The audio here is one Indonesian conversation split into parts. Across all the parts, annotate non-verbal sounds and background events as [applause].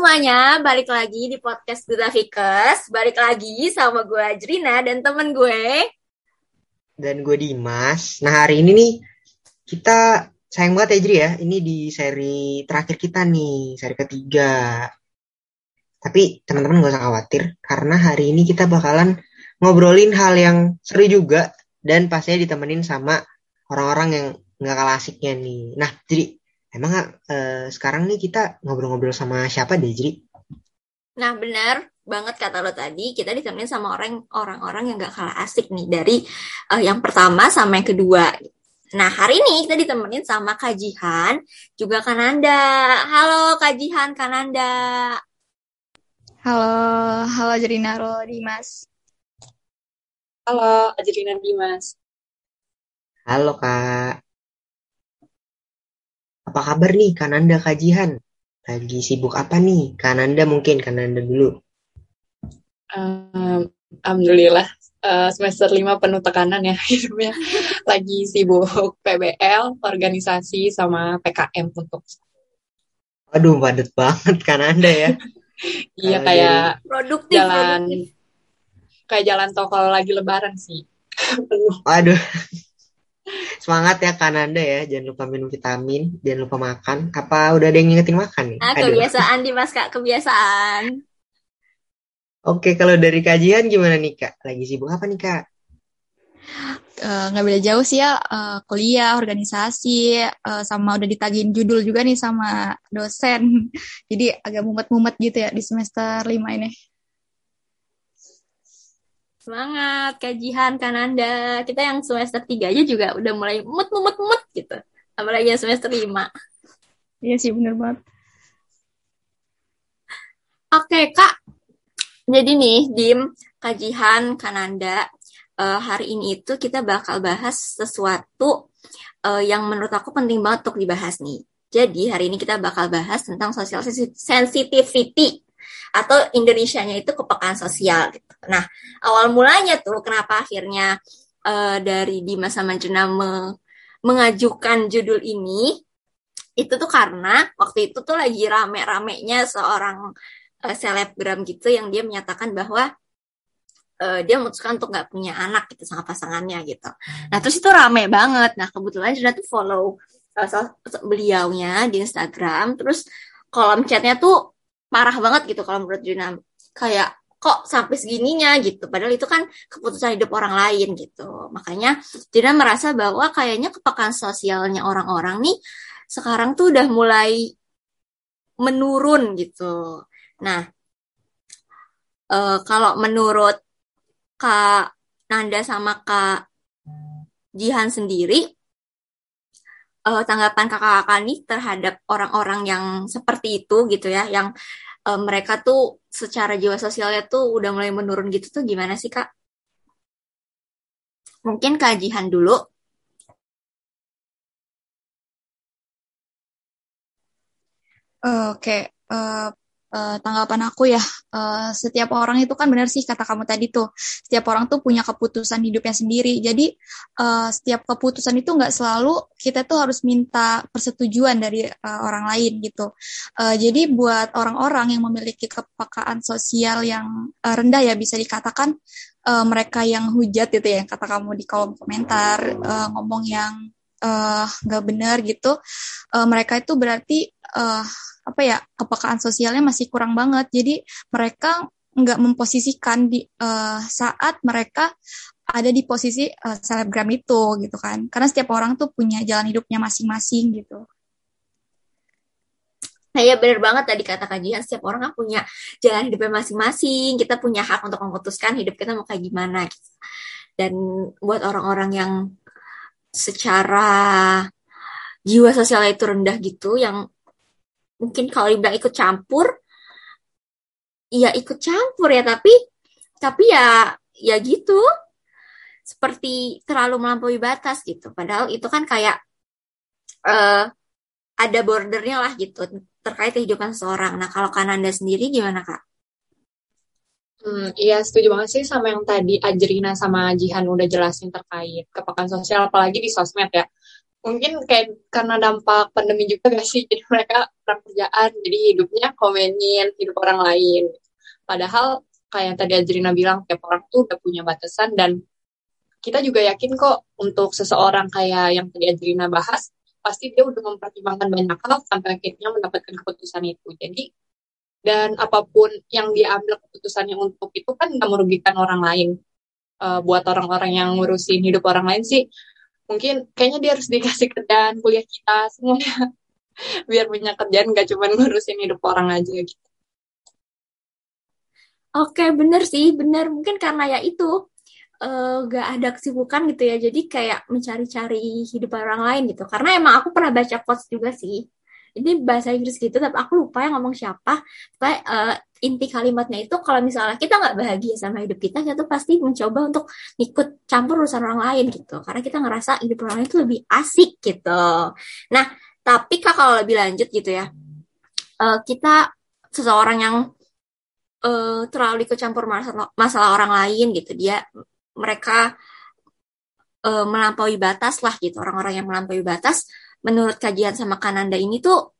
semuanya, balik lagi di podcast Duta Fikes. Balik lagi sama gue Ajrina dan temen gue. Dan gue Dimas. Nah hari ini nih, kita sayang banget ya Jri ya, ini di seri terakhir kita nih, seri ketiga. Tapi teman-teman gak usah khawatir, karena hari ini kita bakalan ngobrolin hal yang seru juga, dan pastinya ditemenin sama orang-orang yang gak kalah asiknya nih. Nah, jadi Emang uh, sekarang nih kita ngobrol-ngobrol sama siapa deh, Jri? Nah, benar banget kata lo tadi, kita ditemenin sama orang orang-orang yang gak kalah asik nih dari uh, yang pertama sama yang kedua. Nah, hari ini kita ditemenin sama Kajihan, juga Kananda. Halo Kajihan, Kananda. Halo, halo Jerina, halo Dimas. Halo, Ajrina Dimas. Halo Kak. Apa kabar nih Kananda Kajihan? Lagi sibuk apa nih? Kananda mungkin, Kananda dulu. Um, Alhamdulillah uh, semester 5 penuh tekanan ya [laughs] hidupnya. Lagi sibuk PBL, organisasi, sama PKM untuk Aduh, padat banget Kananda ya. [laughs] iya kayak produktif, jalan produktif. kayak jalan tol kalau lagi lebaran sih. [laughs] Aduh. Semangat ya Kananda ya, jangan lupa minum vitamin, jangan lupa makan. Apa udah ada yang ngingetin makan nih? Ah, kebiasaan di mas kak, kebiasaan. Oke, kalau dari kajian gimana nih kak? Lagi sibuk apa nih kak? Uh, nggak beda jauh sih ya uh, kuliah organisasi uh, sama udah ditagihin judul juga nih sama dosen [laughs] jadi agak mumet-mumet gitu ya di semester lima ini Semangat, kajian Kananda. Kita yang semester 3 aja juga udah mulai mut-mut-mut gitu. Apalagi yang semester 5. Iya sih, bener banget. Oke, Kak. Jadi nih, Dim, kajian Kananda, uh, hari ini itu kita bakal bahas sesuatu uh, yang menurut aku penting banget untuk dibahas nih. Jadi, hari ini kita bakal bahas tentang social sensitivity atau Indonesianya itu kepekaan sosial gitu. Nah, awal mulanya tuh kenapa akhirnya uh, dari Dimas sama Jena me mengajukan judul ini itu tuh karena waktu itu tuh lagi rame-ramenya seorang uh, selebgram gitu yang dia menyatakan bahwa uh, dia memutuskan untuk nggak punya anak gitu sama pasangannya gitu. Nah terus itu rame banget. Nah kebetulan Jena tuh follow uh, beliaunya di Instagram. Terus kolom chatnya tuh parah banget gitu kalau menurut Juna. Kayak kok sampai segininya? gitu. Padahal itu kan keputusan hidup orang lain gitu. Makanya Juna merasa bahwa kayaknya kepekaan sosialnya orang-orang nih sekarang tuh udah mulai menurun gitu. Nah e, kalau menurut Kak Nanda sama Kak Jihan sendiri uh, tanggapan kakak-kakak nih terhadap orang-orang yang seperti itu gitu ya, yang uh, mereka tuh secara jiwa sosialnya tuh udah mulai menurun gitu tuh gimana sih kak? Mungkin kajian dulu. Oke, okay. uh, uh, tanggapan aku ya, uh, setiap orang itu kan benar sih kata kamu tadi tuh, setiap orang tuh punya keputusan hidupnya sendiri. Jadi uh, setiap keputusan itu nggak selalu kita tuh harus minta persetujuan dari uh, orang lain gitu. Uh, jadi buat orang-orang yang memiliki kepekaan sosial yang uh, rendah ya bisa dikatakan uh, mereka yang hujat gitu ya, kata kamu di kolom komentar uh, ngomong yang nggak uh, benar gitu, uh, mereka itu berarti uh, apa ya kepekaan sosialnya masih kurang banget. Jadi mereka nggak memposisikan di uh, saat mereka ada di posisi uh, selebgram itu gitu kan. Karena setiap orang tuh punya jalan hidupnya masing-masing gitu. Nah ya benar banget tadi kata kajian setiap orang kan punya jalan hidupnya masing-masing. Kita punya hak untuk memutuskan hidup kita mau kayak gimana gitu. dan buat orang-orang yang secara jiwa sosialnya itu rendah gitu yang mungkin kalau dibilang ikut campur ya ikut campur ya tapi tapi ya ya gitu. Seperti terlalu melampaui batas gitu. Padahal itu kan kayak uh, ada bordernya lah gitu terkait kehidupan seseorang nah kalau Kananda sendiri gimana kak? Hmm, iya setuju banget sih sama yang tadi Ajrina sama Jihan udah jelasin terkait kepekaan sosial apalagi di sosmed ya mungkin kayak karena dampak pandemi juga gak sih? Jadi mereka pekerjaan jadi hidupnya komenin hidup orang lain. Padahal kayak tadi Adrina bilang tiap orang tuh udah punya batasan dan kita juga yakin kok untuk seseorang kayak yang tadi Adrina bahas pasti dia udah mempertimbangkan banyak hal sampai akhirnya mendapatkan keputusan itu. Jadi dan apa pun yang dia ambil keputusannya untuk itu kan nggak merugikan orang lain. Uh, buat orang-orang yang ngurusin hidup orang lain sih mungkin kayaknya dia harus dikasih kerjaan kuliah kita semuanya [laughs] biar punya kerjaan gak cuma ngurusin hidup orang aja gitu. Oke, bener sih, bener. Mungkin karena ya itu, uh, gak ada kesibukan gitu ya, jadi kayak mencari-cari hidup orang lain gitu. Karena emang aku pernah baca quotes juga sih, ini bahasa Inggris gitu tapi aku lupa yang ngomong siapa. Tapi uh, inti kalimatnya itu kalau misalnya kita nggak bahagia sama hidup kita kita tuh pasti mencoba untuk ikut campur urusan orang lain gitu. Karena kita ngerasa hidup orang lain itu lebih asik gitu. Nah tapi kak kalau lebih lanjut gitu ya. Uh, kita seseorang yang uh, terlalu ikut campur masalah, masalah orang lain gitu. Dia mereka uh, melampaui batas lah gitu. Orang-orang yang melampaui batas menurut kajian sama Kananda ini tuh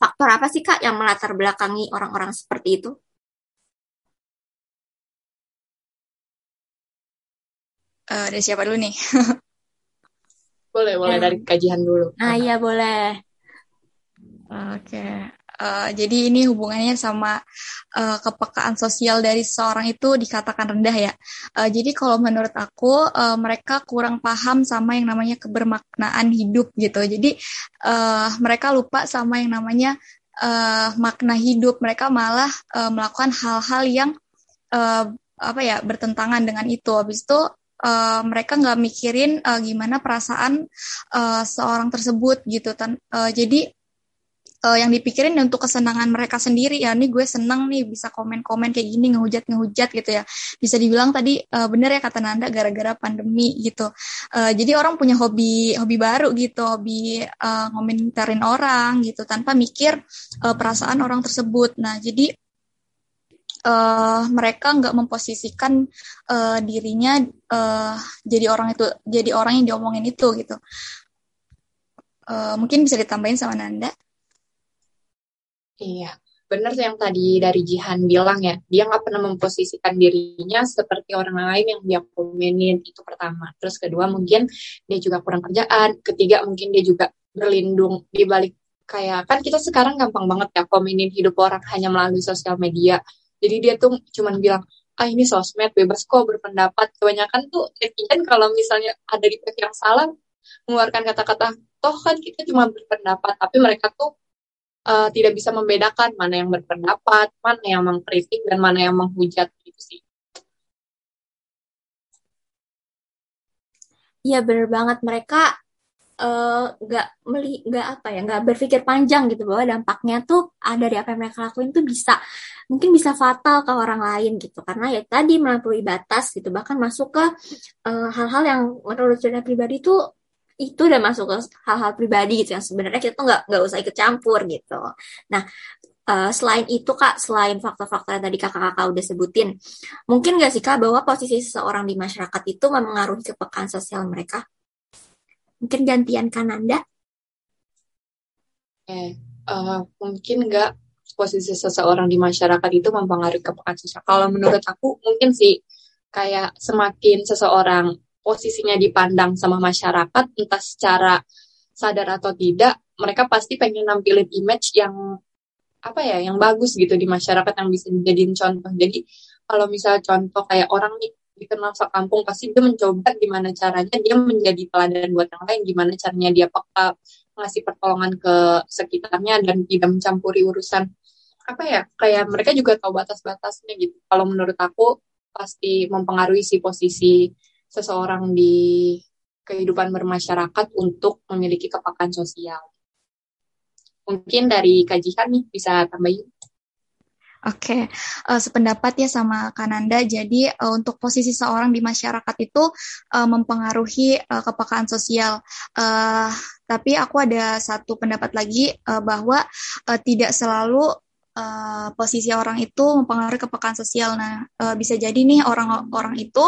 faktor apa sih Kak yang melatar belakangi orang-orang seperti itu? Uh, dari siapa dulu nih? boleh, boleh dari kajian dulu. Ah iya boleh. Oke. Okay. Uh, jadi ini hubungannya sama uh, kepekaan sosial dari seseorang itu dikatakan rendah ya. Uh, jadi kalau menurut aku uh, mereka kurang paham sama yang namanya kebermaknaan hidup gitu. Jadi uh, mereka lupa sama yang namanya uh, makna hidup. Mereka malah uh, melakukan hal-hal yang uh, apa ya bertentangan dengan itu. Habis itu uh, mereka nggak mikirin uh, gimana perasaan uh, seorang tersebut gitu. uh, jadi uh, yang dipikirin untuk kesenangan mereka sendiri ya ini gue seneng nih bisa komen-komen kayak gini ngehujat ngehujat gitu ya. Bisa dibilang tadi uh, bener ya kata Nanda gara-gara pandemi gitu. Uh, jadi orang punya hobi hobi baru gitu hobi uh, ngomentarin orang gitu tanpa mikir uh, perasaan orang tersebut. Nah jadi uh, mereka nggak memposisikan uh, dirinya uh, jadi orang itu jadi orang yang diomongin itu gitu. Uh, mungkin bisa ditambahin sama Nanda Iya, benar yang tadi dari Jihan bilang ya, dia nggak pernah memposisikan dirinya seperti orang lain yang dia komenin itu pertama. Terus kedua mungkin dia juga kurang kerjaan, ketiga mungkin dia juga berlindung di balik kayak kan kita sekarang gampang banget ya komenin hidup orang hanya melalui sosial media. Jadi dia tuh cuman bilang ah ini sosmed bebas kok berpendapat. Kebanyakan tuh netizen kalau misalnya ada di pihak yang salah mengeluarkan kata-kata toh kan kita cuma berpendapat, tapi mereka tuh uh, tidak bisa membedakan mana yang berpendapat, mana yang mengkritik, dan mana yang menghujat gitu sih. Iya bener banget mereka eh, nggak uh, meli nggak apa ya nggak berpikir panjang gitu bahwa dampaknya tuh ada dari apa yang mereka lakuin tuh bisa mungkin bisa fatal ke orang lain gitu karena ya tadi melampaui batas gitu bahkan masuk ke eh, hal-hal uh, yang menurut saya pribadi tuh itu udah masuk ke hal-hal pribadi gitu yang sebenarnya kita tuh nggak nggak usah ikut campur gitu. Nah uh, selain itu kak, selain faktor-faktor yang tadi kakak-kakak udah sebutin, mungkin nggak sih kak bahwa posisi seseorang di masyarakat itu mempengaruhi kepekaan sosial mereka? Mungkin gantian Kananda? Eh, uh, mungkin nggak posisi seseorang di masyarakat itu mempengaruhi kepekaan sosial. Kalau menurut aku mungkin sih kayak semakin seseorang posisinya dipandang sama masyarakat entah secara sadar atau tidak mereka pasti pengen nampilin image yang apa ya yang bagus gitu di masyarakat yang bisa dijadiin contoh. Jadi kalau misalnya contoh kayak orang nih dikenal sekampung pasti dia mencoba gimana caranya dia menjadi teladan buat yang lain gimana caranya dia peka ngasih pertolongan ke sekitarnya dan tidak mencampuri urusan apa ya kayak mereka juga tahu batas-batasnya gitu. Kalau menurut aku pasti mempengaruhi si posisi seseorang di kehidupan bermasyarakat untuk memiliki kepekaan sosial. Mungkin dari kajian nih bisa tambahin. Oke, okay. uh, eh, sependapat ya sama Kananda. Jadi uh, untuk posisi seorang di masyarakat itu uh, mempengaruhi uh, kepekaan sosial. Uh, tapi aku ada satu pendapat lagi uh, bahwa uh, tidak selalu uh, posisi orang itu mempengaruhi kepekaan sosial. Nah, uh, bisa jadi nih orang-orang itu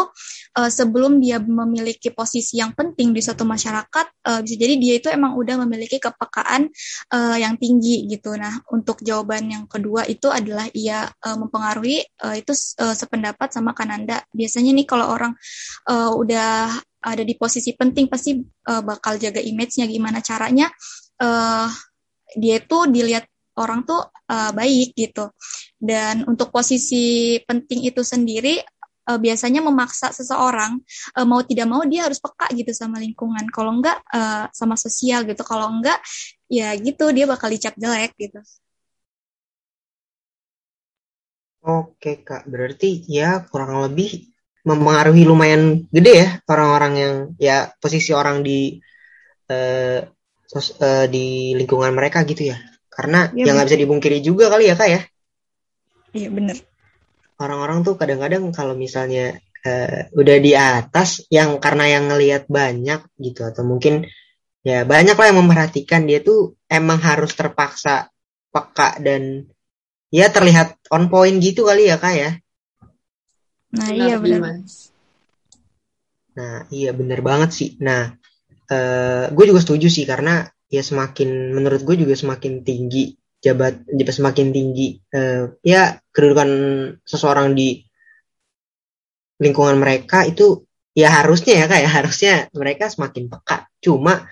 uh, sebelum dia memiliki posisi yang penting di suatu masyarakat, uh, bisa jadi dia itu emang udah memiliki kepekaan uh, yang tinggi gitu. Nah, untuk jawaban yang kedua itu adalah ia uh, mempengaruhi uh, itu uh, sependapat sama Kananda. Biasanya nih kalau orang uh, udah ada di posisi penting pasti uh, bakal jaga image-nya gimana caranya uh, dia tuh dilihat orang tuh uh, baik gitu. Dan untuk posisi penting itu sendiri uh, biasanya memaksa seseorang uh, mau tidak mau dia harus peka gitu sama lingkungan. Kalau enggak uh, sama sosial gitu. Kalau enggak ya gitu dia bakal dicap jelek gitu. Oke kak, berarti ya kurang lebih mempengaruhi lumayan gede ya orang-orang yang ya posisi orang di uh, sos, uh, di lingkungan mereka gitu ya. Karena ya, yang nggak bisa dibungkiri juga kali ya kak ya. Iya bener. Orang-orang tuh kadang-kadang kalau misalnya uh, udah di atas, yang karena yang ngelihat banyak gitu atau mungkin ya banyak lah yang memperhatikan dia tuh emang harus terpaksa peka dan ya terlihat on point gitu kali ya kak ya. Nah iya benar. Nah iya bener banget sih. Nah uh, gue juga setuju sih karena ya semakin menurut gue juga semakin tinggi jabat jabat semakin tinggi uh, ya kedudukan seseorang di lingkungan mereka itu ya harusnya ya kayak ya, harusnya mereka semakin peka cuma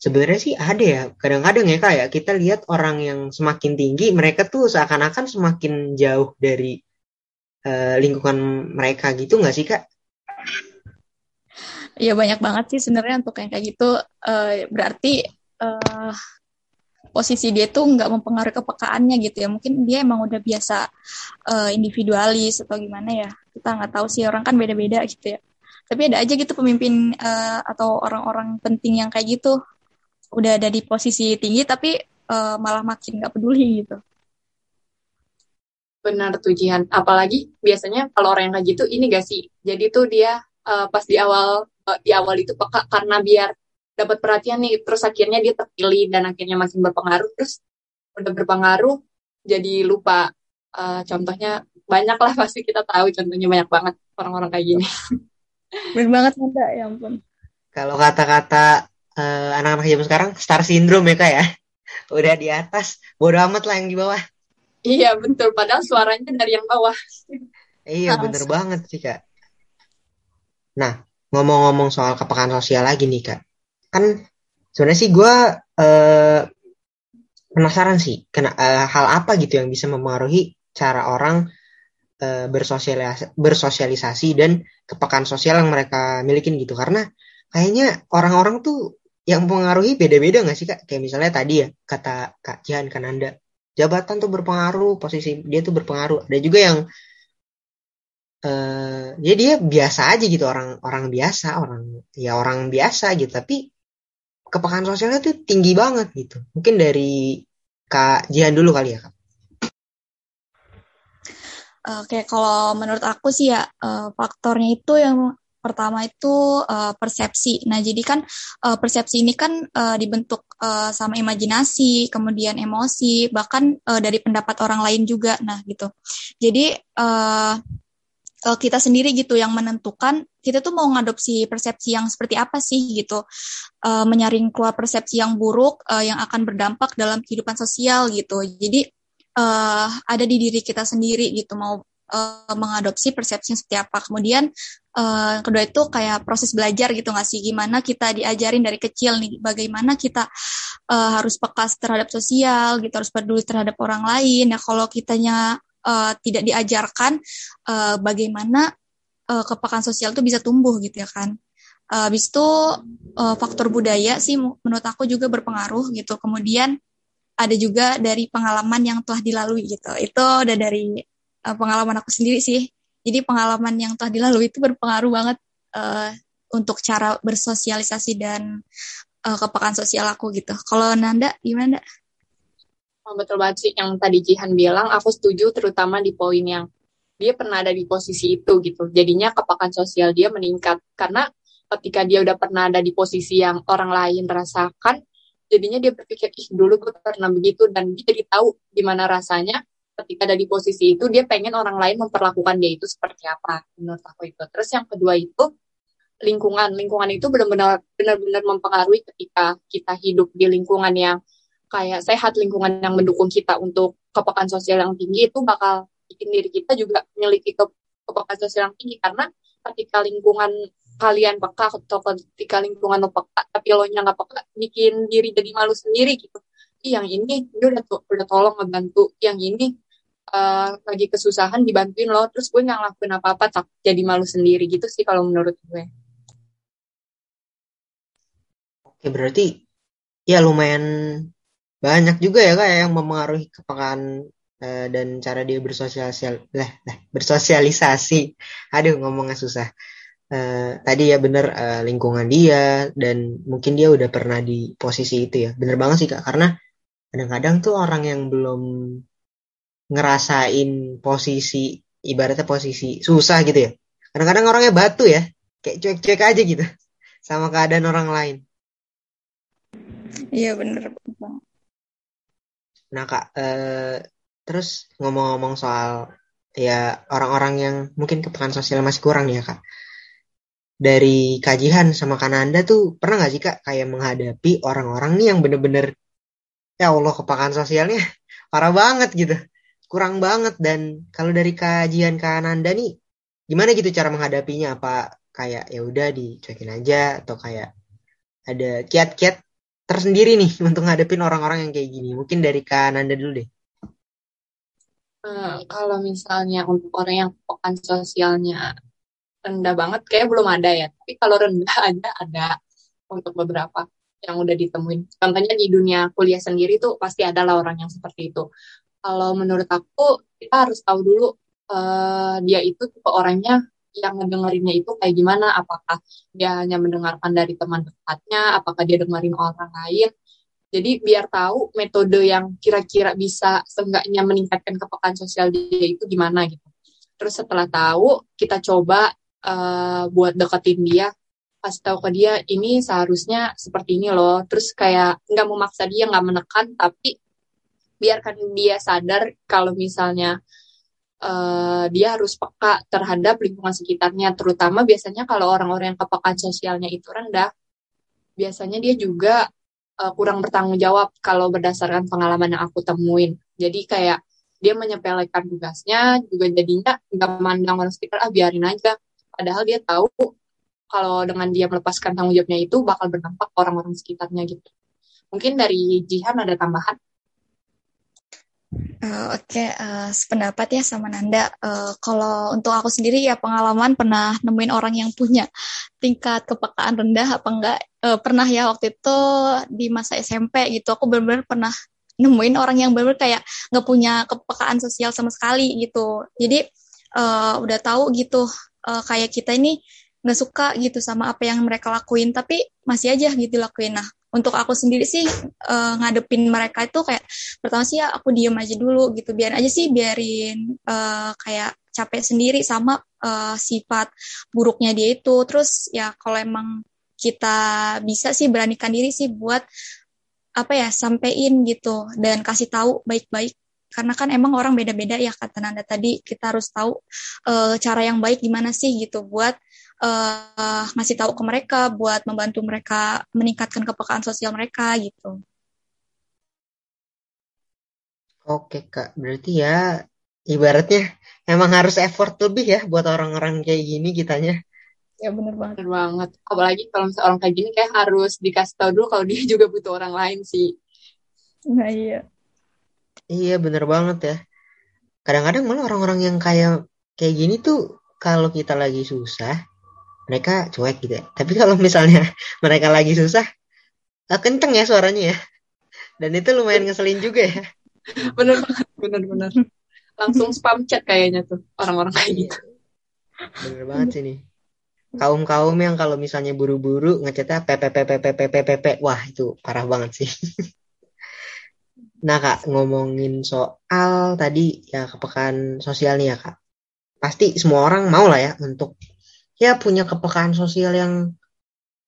sebenarnya sih ada ya kadang-kadang ya kayak ya, kita lihat orang yang semakin tinggi mereka tuh seakan-akan semakin jauh dari uh, lingkungan mereka gitu nggak sih kak? Iya banyak banget sih sebenarnya untuk yang kayak gitu uh, berarti uh, posisi dia tuh nggak mempengaruhi kepekaannya gitu ya. Mungkin dia emang udah biasa uh, individualis atau gimana ya. Kita nggak tahu sih orang kan beda-beda gitu ya. Tapi ada aja gitu pemimpin uh, atau orang-orang penting yang kayak gitu. Udah ada di posisi tinggi tapi uh, malah makin nggak peduli gitu. Benar tuh Jihan apalagi biasanya kalau orang yang kayak gitu ini gak sih? Jadi tuh dia uh, pas di awal uh, di awal itu peka karena biar dapat perhatian nih. Terus akhirnya dia terpilih dan akhirnya makin berpengaruh. Terus udah berpengaruh jadi lupa uh, contohnya banyak lah [laughs] pasti kita tahu contohnya banyak banget orang-orang kayak gini. [laughs] Benar banget Nanda ya ampun. Kalau kata-kata uh, anak-anak zaman sekarang star syndrome ya kak ya? [laughs] Udah di atas bodo amat lah yang di bawah. Iya betul. Padahal suaranya dari yang bawah. Iya bener banget sih kak. Nah ngomong-ngomong soal kepekaan sosial lagi nih kak kan sebenarnya sih gue uh, penasaran sih kena uh, hal apa gitu yang bisa mempengaruhi cara orang uh, bersosialisasi, bersosialisasi dan kepekaan sosial yang mereka milikin gitu. Karena kayaknya orang-orang tuh yang mempengaruhi beda-beda nggak sih kak? Kayak misalnya tadi ya kata kak Jihan Kananda jabatan tuh berpengaruh posisi dia tuh berpengaruh. Ada juga yang uh, ya dia biasa aja gitu orang orang biasa orang ya orang biasa gitu. Tapi kepekaan sosialnya tuh tinggi banget gitu. Mungkin dari Kak Jihan dulu kali ya Kak. Oke, kalau menurut aku sih ya uh, faktornya itu yang pertama itu uh, persepsi. Nah, jadi kan uh, persepsi ini kan dibentuk sama imajinasi, kemudian emosi, bahkan dari pendapat orang lain juga. Nah, gitu. Jadi kita sendiri gitu yang menentukan kita tuh mau ngadopsi persepsi yang seperti apa sih gitu. Uh, menyaring keluar persepsi yang buruk uh, yang akan berdampak dalam kehidupan sosial gitu. Jadi uh, ada di diri kita sendiri gitu mau uh, mengadopsi persepsi seperti apa. Kemudian uh, kedua itu kayak proses belajar gitu nggak sih? Gimana kita diajarin dari kecil nih? Bagaimana kita uh, harus peka terhadap sosial gitu harus peduli terhadap orang lain. Ya kalau kitanya uh, tidak diajarkan uh, bagaimana uh, kepekaan sosial itu bisa tumbuh gitu ya kan. Uh, habis itu uh, faktor budaya sih menurut aku juga berpengaruh gitu. Kemudian ada juga dari pengalaman yang telah dilalui gitu. Itu udah dari uh, pengalaman aku sendiri sih. Jadi pengalaman yang telah dilalui itu berpengaruh banget uh, untuk cara bersosialisasi dan uh, kepekaan sosial aku gitu. Kalau Nanda gimana? Oh, betul banget sih yang tadi Jihan bilang, aku setuju terutama di poin yang dia pernah ada di posisi itu gitu. Jadinya kepekaan sosial dia meningkat. Karena ketika dia udah pernah ada di posisi yang orang lain rasakan, jadinya dia berpikir ih dulu gue pernah begitu. Dan dia jadi tahu gimana rasanya ketika ada di posisi itu dia pengen orang lain memperlakukan dia itu seperti apa menurut aku itu. Terus yang kedua itu lingkungan. Lingkungan itu benar-benar benar-benar mempengaruhi ketika kita hidup di lingkungan yang kayak sehat lingkungan yang mendukung kita untuk kepekaan sosial yang tinggi itu bakal bikin diri kita juga memiliki ke, kepekaan sosial yang tinggi. Karena ketika lingkungan kalian peka atau ketika lingkungan lo peka tapi lo nya nggak peka bikin diri jadi malu sendiri gitu. Yang ini dia udah udah tolong ngebantu. Yang ini uh, lagi kesusahan dibantuin lo. Terus gue nggak ngelakuin apa-apa tak jadi malu sendiri. Gitu sih kalau menurut gue. Oke berarti ya lumayan banyak juga ya kak yang mempengaruhi kepekaan uh, dan cara dia bersosialisasi lah, lah bersosialisasi. Aduh ngomongnya susah. Uh, tadi ya bener uh, lingkungan dia dan mungkin dia udah pernah di posisi itu ya. Bener banget sih kak karena kadang-kadang tuh orang yang belum ngerasain posisi ibaratnya posisi susah gitu ya. Kadang-kadang orangnya batu ya kayak cuek-cuek aja gitu sama keadaan orang lain. Iya bener Nah kak, eh, terus ngomong-ngomong soal ya orang-orang yang mungkin kepekaan sosial masih kurang ya kak. Dari kajian sama Kananda tuh pernah nggak sih kak kayak menghadapi orang-orang nih yang bener-bener ya Allah kepekaan sosialnya [laughs] parah banget gitu, kurang banget dan kalau dari kajian Kananda nih gimana gitu cara menghadapinya apa kayak ya udah dicuekin aja atau kayak ada kiat-kiat tersendiri nih [laughs] untuk ngadepin orang-orang yang kayak gini? Mungkin dari Kak Nanda dulu deh. Hmm, kalau misalnya untuk orang yang pekan sosialnya rendah banget, kayak belum ada ya. Tapi kalau rendah [laughs] ada, ada untuk beberapa yang udah ditemuin. Contohnya di dunia kuliah sendiri tuh pasti ada lah orang yang seperti itu. Kalau menurut aku, kita harus tahu dulu uh, dia itu tipe orangnya yang ngedengerinnya itu kayak gimana apakah dia hanya mendengarkan dari teman dekatnya apakah dia dengerin orang lain jadi biar tahu metode yang kira-kira bisa seenggaknya meningkatkan kepekaan sosial dia itu gimana gitu. Terus setelah tahu kita coba uh, buat deketin dia kasih tahu ke dia ini seharusnya seperti ini loh. Terus kayak nggak memaksa dia nggak menekan tapi biarkan dia sadar kalau misalnya uh, dia harus peka terhadap lingkungan sekitarnya, terutama biasanya kalau orang-orang yang kepekaan sosialnya itu rendah, biasanya dia juga uh, kurang bertanggung jawab kalau berdasarkan pengalaman yang aku temuin. Jadi kayak dia menyepelekan tugasnya, juga jadinya nggak memandang orang sekitar, ah biarin aja. Padahal dia tahu kalau dengan dia melepaskan tanggung jawabnya itu bakal berdampak orang-orang sekitarnya gitu. Mungkin dari Jihan ada tambahan? Uh, Oke, okay, uh, eh, sependapat ya sama Nanda. Uh, kalau untuk aku sendiri ya pengalaman pernah nemuin orang yang punya tingkat kepekaan rendah apa enggak. Uh, pernah ya waktu itu di masa SMP gitu. Aku benar-benar pernah nemuin orang yang benar-benar kayak nggak punya kepekaan sosial sama sekali gitu. Jadi uh, udah tahu gitu uh, kayak kita ini nggak suka gitu sama apa yang mereka lakuin, tapi masih aja gitu lakuin. Nah untuk aku sendiri sih uh, ngadepin mereka itu kayak pertama sih ya aku diem aja dulu gitu. Biar aja sih biarin uh, kayak capek sendiri sama uh, sifat buruknya dia itu. Terus ya kalau emang kita bisa sih beranikan diri sih buat apa ya sampein gitu. Dan kasih tahu baik-baik. Karena kan emang orang beda-beda ya kata Nanda tadi. Kita harus tahu uh, cara yang baik gimana sih gitu buat uh, ngasih tahu ke mereka buat membantu mereka meningkatkan kepekaan sosial mereka gitu. Oke kak, berarti ya ibaratnya emang harus effort lebih ya buat orang-orang kayak gini kitanya. Ya bener banget. Bener banget. Apalagi kalau misalnya orang kayak gini kayak harus dikasih tahu dulu kalau dia [laughs] juga butuh orang lain sih. Nah iya. Iya bener banget ya. Kadang-kadang malah orang-orang yang kayak kayak gini tuh kalau kita lagi susah, mereka cuek gitu ya. Tapi kalau misalnya [laughs] mereka lagi susah, ah, kenceng ya suaranya ya. Dan itu lumayan ngeselin juga ya. Bener banget, bener bener. Langsung spam chat kayaknya tuh orang-orang kayak gitu. Bener banget sih nih. Kaum kaum yang kalau misalnya buru-buru ngechatnya pepe wah itu parah banget sih. [laughs] nah kak ngomongin soal tadi ya kepekaan sosial nih ya kak. Pasti semua orang mau lah ya untuk ya punya kepekaan sosial yang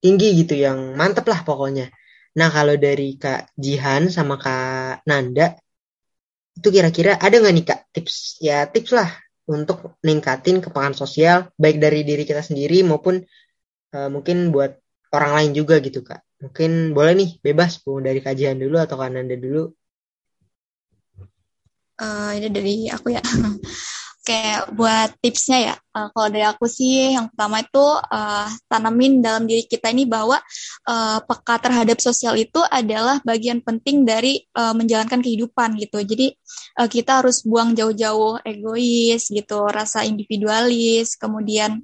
tinggi gitu, yang mantep lah pokoknya. Nah kalau dari Kak Jihan sama Kak Nanda, itu kira-kira ada nggak nih Kak tips? Ya tips lah untuk ningkatin kepekaan sosial baik dari diri kita sendiri maupun uh, mungkin buat orang lain juga gitu kak. Mungkin boleh nih bebas bu dari kajian dulu atau kananda dulu. Uh, ini dari aku ya [laughs] kayak buat tipsnya ya. Uh, kalau dari aku sih yang pertama itu uh, tanamin dalam diri kita ini bahwa uh, peka terhadap sosial itu adalah bagian penting dari uh, menjalankan kehidupan gitu. Jadi uh, kita harus buang jauh-jauh egois gitu rasa individualis kemudian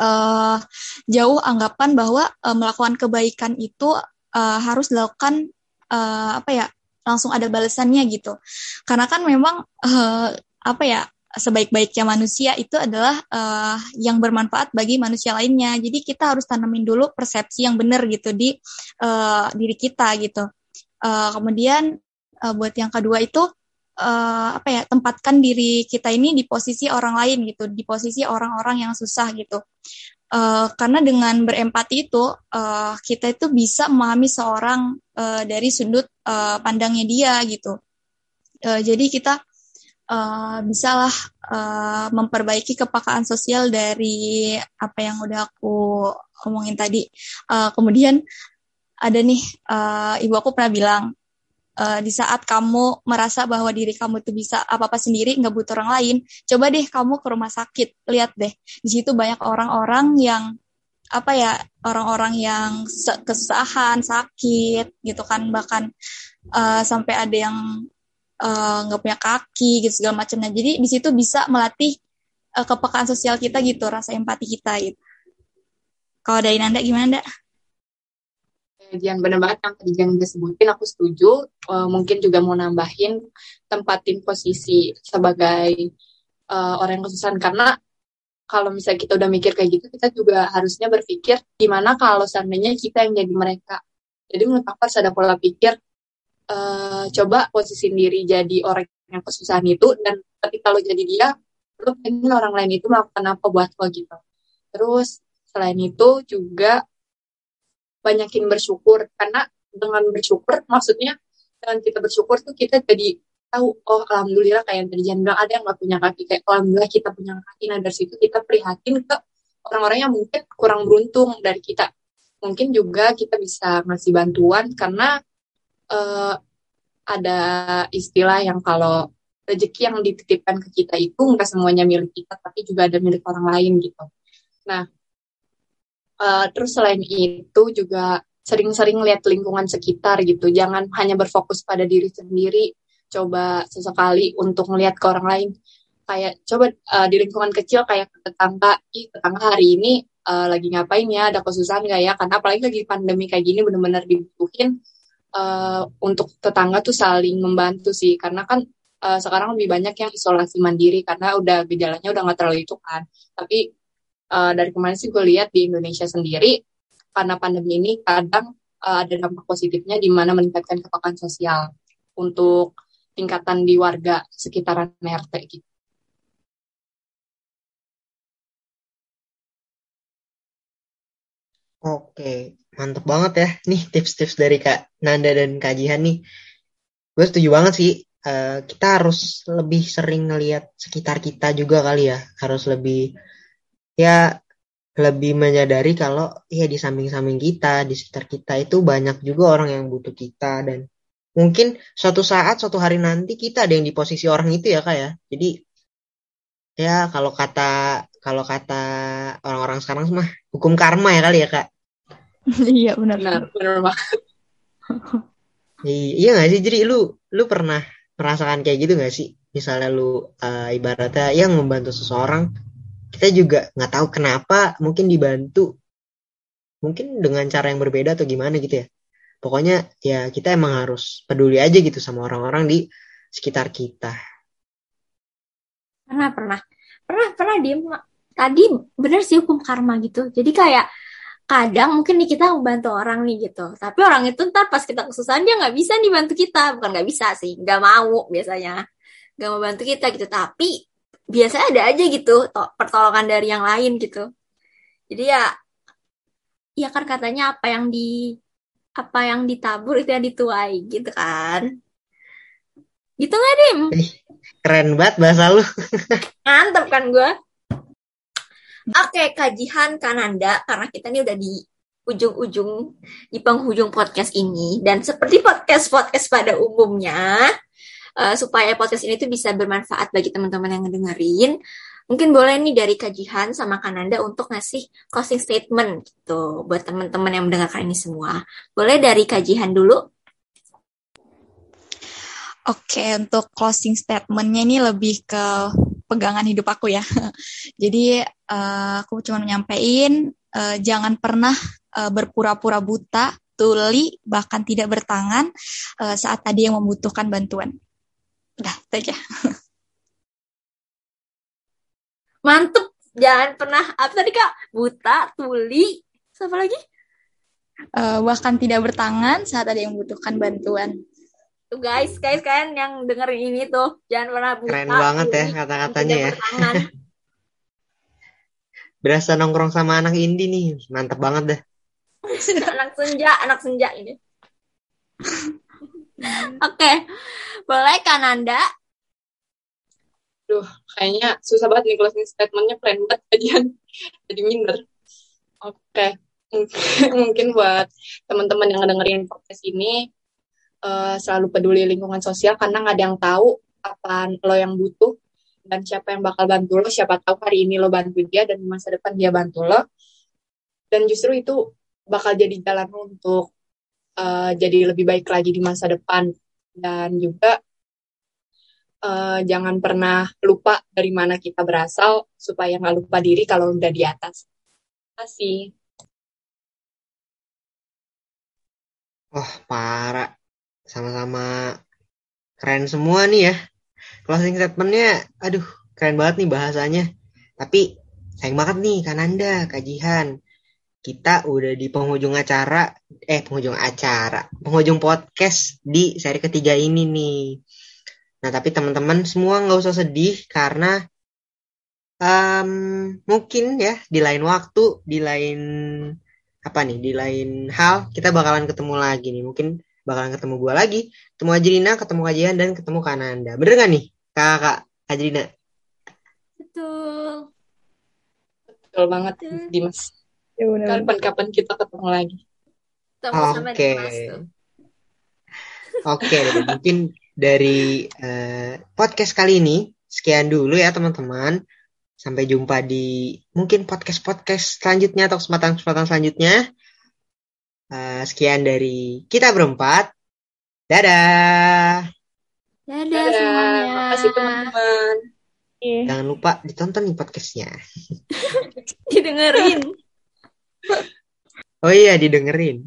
uh, jauh anggapan bahwa uh, melakukan kebaikan itu uh, harus dilakukan uh, apa ya langsung ada balasannya gitu. Karena kan memang uh, apa ya sebaik-baiknya manusia itu adalah uh, yang bermanfaat bagi manusia lainnya. Jadi kita harus tanamin dulu persepsi yang benar gitu di uh, diri kita gitu. Uh, kemudian uh, buat yang kedua itu uh, apa ya tempatkan diri kita ini di posisi orang lain gitu, di posisi orang-orang yang susah gitu. Uh, karena dengan berempati itu uh, kita itu bisa memahami seorang uh, dari sudut uh, pandangnya dia gitu. Uh, jadi kita uh, bisalah uh, memperbaiki kepekaan sosial dari apa yang udah aku omongin tadi. Uh, kemudian ada nih uh, ibu aku pernah bilang uh, di saat kamu merasa bahwa diri kamu itu bisa apa-apa sendiri, nggak butuh orang lain, coba deh kamu ke rumah sakit, lihat deh di situ banyak orang-orang yang apa ya orang-orang yang kesusahan, sakit gitu kan bahkan uh, sampai ada yang nggak uh, punya kaki gitu segala macamnya. Jadi di situ bisa melatih uh, kepekaan sosial kita gitu rasa empati kita gitu. Kalau dari Nanda gimana Nanda? Jangan benar banget yang tadi yang disebutin aku setuju. Uh, mungkin juga mau nambahin tempatin posisi sebagai uh, orang yang kesusahan. Karena kalau misalnya kita udah mikir kayak gitu kita juga harusnya berpikir gimana kalau seandainya kita yang jadi mereka. Jadi menurut aku harus ada pola pikir uh, coba posisi diri jadi orang yang kesusahan itu dan ketika lo jadi dia lo pengen orang lain itu melakukan apa buat lo gitu. Terus selain itu juga banyakin bersyukur karena dengan bersyukur maksudnya dengan kita bersyukur tuh kita jadi tahu oh alhamdulillah kayak yang tadi Jan bilang ada yang nggak punya kaki. Kayak alhamdulillah kita punya kaki. Nah dari situ kita prihatin ke orang-orang yang mungkin kurang beruntung dari kita. Mungkin juga kita bisa ngasih bantuan karena uh, ada istilah yang kalau rezeki yang dititipkan ke kita itu nggak semuanya milik kita, tapi juga ada milik orang lain gitu. Nah, uh, terus selain itu juga sering-sering lihat lingkungan sekitar gitu. Jangan hanya berfokus pada diri sendiri, coba sesekali untuk melihat ke orang lain. Kayak coba uh, di lingkungan kecil kayak tetangga, ih tetangga hari ini uh, lagi ngapain ya, ada kesusahan nggak ya? Karena apalagi lagi pandemi kayak gini bener-bener dibutuhin uh, untuk tetangga tuh saling membantu sih. Karena kan uh, sekarang lebih banyak yang isolasi mandiri karena udah gejalanya udah nggak terlalu itu kan. Tapi uh, dari kemarin sih gue lihat di Indonesia sendiri karena pandemi ini kadang uh, ada dampak positifnya di mana meningkatkan kepekaan sosial untuk tingkatan di warga sekitaran RT gitu. Oke, mantep banget ya nih tips-tips dari Kak Nanda dan Kak Jihan nih. Gue setuju banget sih. Uh, kita harus lebih sering ngelihat sekitar kita juga kali ya. Harus lebih ya lebih menyadari kalau ya di samping-samping kita, di sekitar kita itu banyak juga orang yang butuh kita dan mungkin suatu saat suatu hari nanti kita ada yang di posisi orang itu ya kak ya. Jadi ya kalau kata kalau kata orang-orang sekarang mah hukum karma ya kali ya kak. [laughs] iya benar. Benar benar banget. [laughs] Iya gak sih? Jadi lu lu pernah merasakan kayak gitu gak sih? Misalnya lu uh, ibaratnya yang membantu seseorang kita juga nggak tahu kenapa mungkin dibantu mungkin dengan cara yang berbeda atau gimana gitu ya. Pokoknya ya kita emang harus peduli aja gitu sama orang-orang di sekitar kita. Pernah pernah. Pernah pernah dia tadi bener sih hukum karma gitu. Jadi kayak kadang mungkin nih kita membantu orang nih gitu. Tapi orang itu ntar pas kita kesusahan dia nggak bisa nih bantu kita. Bukan nggak bisa sih nggak mau biasanya. Nggak mau bantu kita gitu. Tapi biasanya ada aja gitu pertolongan dari yang lain gitu. Jadi ya ya kan katanya apa yang di apa yang ditabur itu yang dituai gitu kan. Gitu nggak dim? Keren banget bahasa lu. Mantap kan gue? Oke, kajian Kananda karena kita ini udah di ujung-ujung di penghujung podcast ini. Dan seperti podcast-podcast pada umumnya uh, supaya podcast ini tuh bisa bermanfaat bagi teman-teman yang ngedengerin mungkin boleh nih dari kajian sama Kananda untuk ngasih closing statement gitu buat teman-teman yang mendengarkan ini semua. Boleh dari kajian dulu? Oke, untuk closing statementnya ini lebih ke pegangan hidup aku ya. [laughs] Jadi uh, aku cuma menyampaikan uh, jangan pernah uh, berpura-pura buta, tuli, bahkan tidak bertangan uh, saat tadi yang membutuhkan bantuan. Udah, itu [laughs] aja. Mantep, jangan pernah apa tadi kak? Buta, tuli, siapa lagi? Uh, bahkan tidak bertangan saat ada yang membutuhkan bantuan. Tuh guys, guys kan yang dengerin ini tuh jangan pernah buta. Keren banget ya kata-katanya ya. [laughs] Berasa nongkrong sama anak indie nih, mantep banget deh [laughs] anak senja, anak senja ini. [laughs] Oke, okay. boleh Kananda? Duh, kayaknya susah banget nih closing statementnya keren banget [laughs] kajian. Jadi minder. Oke, okay. mungkin buat teman-teman yang ngedengerin podcast ini uh, selalu peduli lingkungan sosial karena nggak ada yang tahu apa lo yang butuh dan siapa yang bakal bantu lo. Siapa tahu hari ini lo bantu dia dan masa depan dia bantu lo. Dan justru itu bakal jadi jalan untuk uh, jadi lebih baik lagi di masa depan dan juga uh, jangan pernah lupa dari mana kita berasal supaya nggak lupa diri kalau udah di atas. Terima kasih. Oh, parah. Sama-sama keren semua nih ya. Closing statementnya, aduh, keren banget nih bahasanya. Tapi sayang banget nih Kananda, kajian kita udah di penghujung acara, eh penghujung acara, penghujung podcast di seri ketiga ini nih. Nah tapi teman-teman semua nggak usah sedih karena um, mungkin ya di lain waktu, di lain apa nih, di lain hal kita bakalan ketemu lagi nih. Mungkin bakalan ketemu gue lagi, ketemu Ajrina, ketemu Kajian dan ketemu Kananda. Bener gak nih kakak Ajrina? Betul. Betul banget Dimas. Ya, Kapan-kapan kita ketemu lagi. Oke. Okay. Oke, okay, [laughs] mungkin dari uh, podcast kali ini sekian dulu ya teman-teman. Sampai jumpa di mungkin podcast-podcast selanjutnya atau kesempatan-kesempatan selanjutnya. Uh, sekian dari kita berempat. Dadah. Dadah, Dadah. semuanya. Terima kasih teman-teman. Jangan lupa ditonton nih podcastnya. [laughs] Didengerin. Oh iya, didengerin.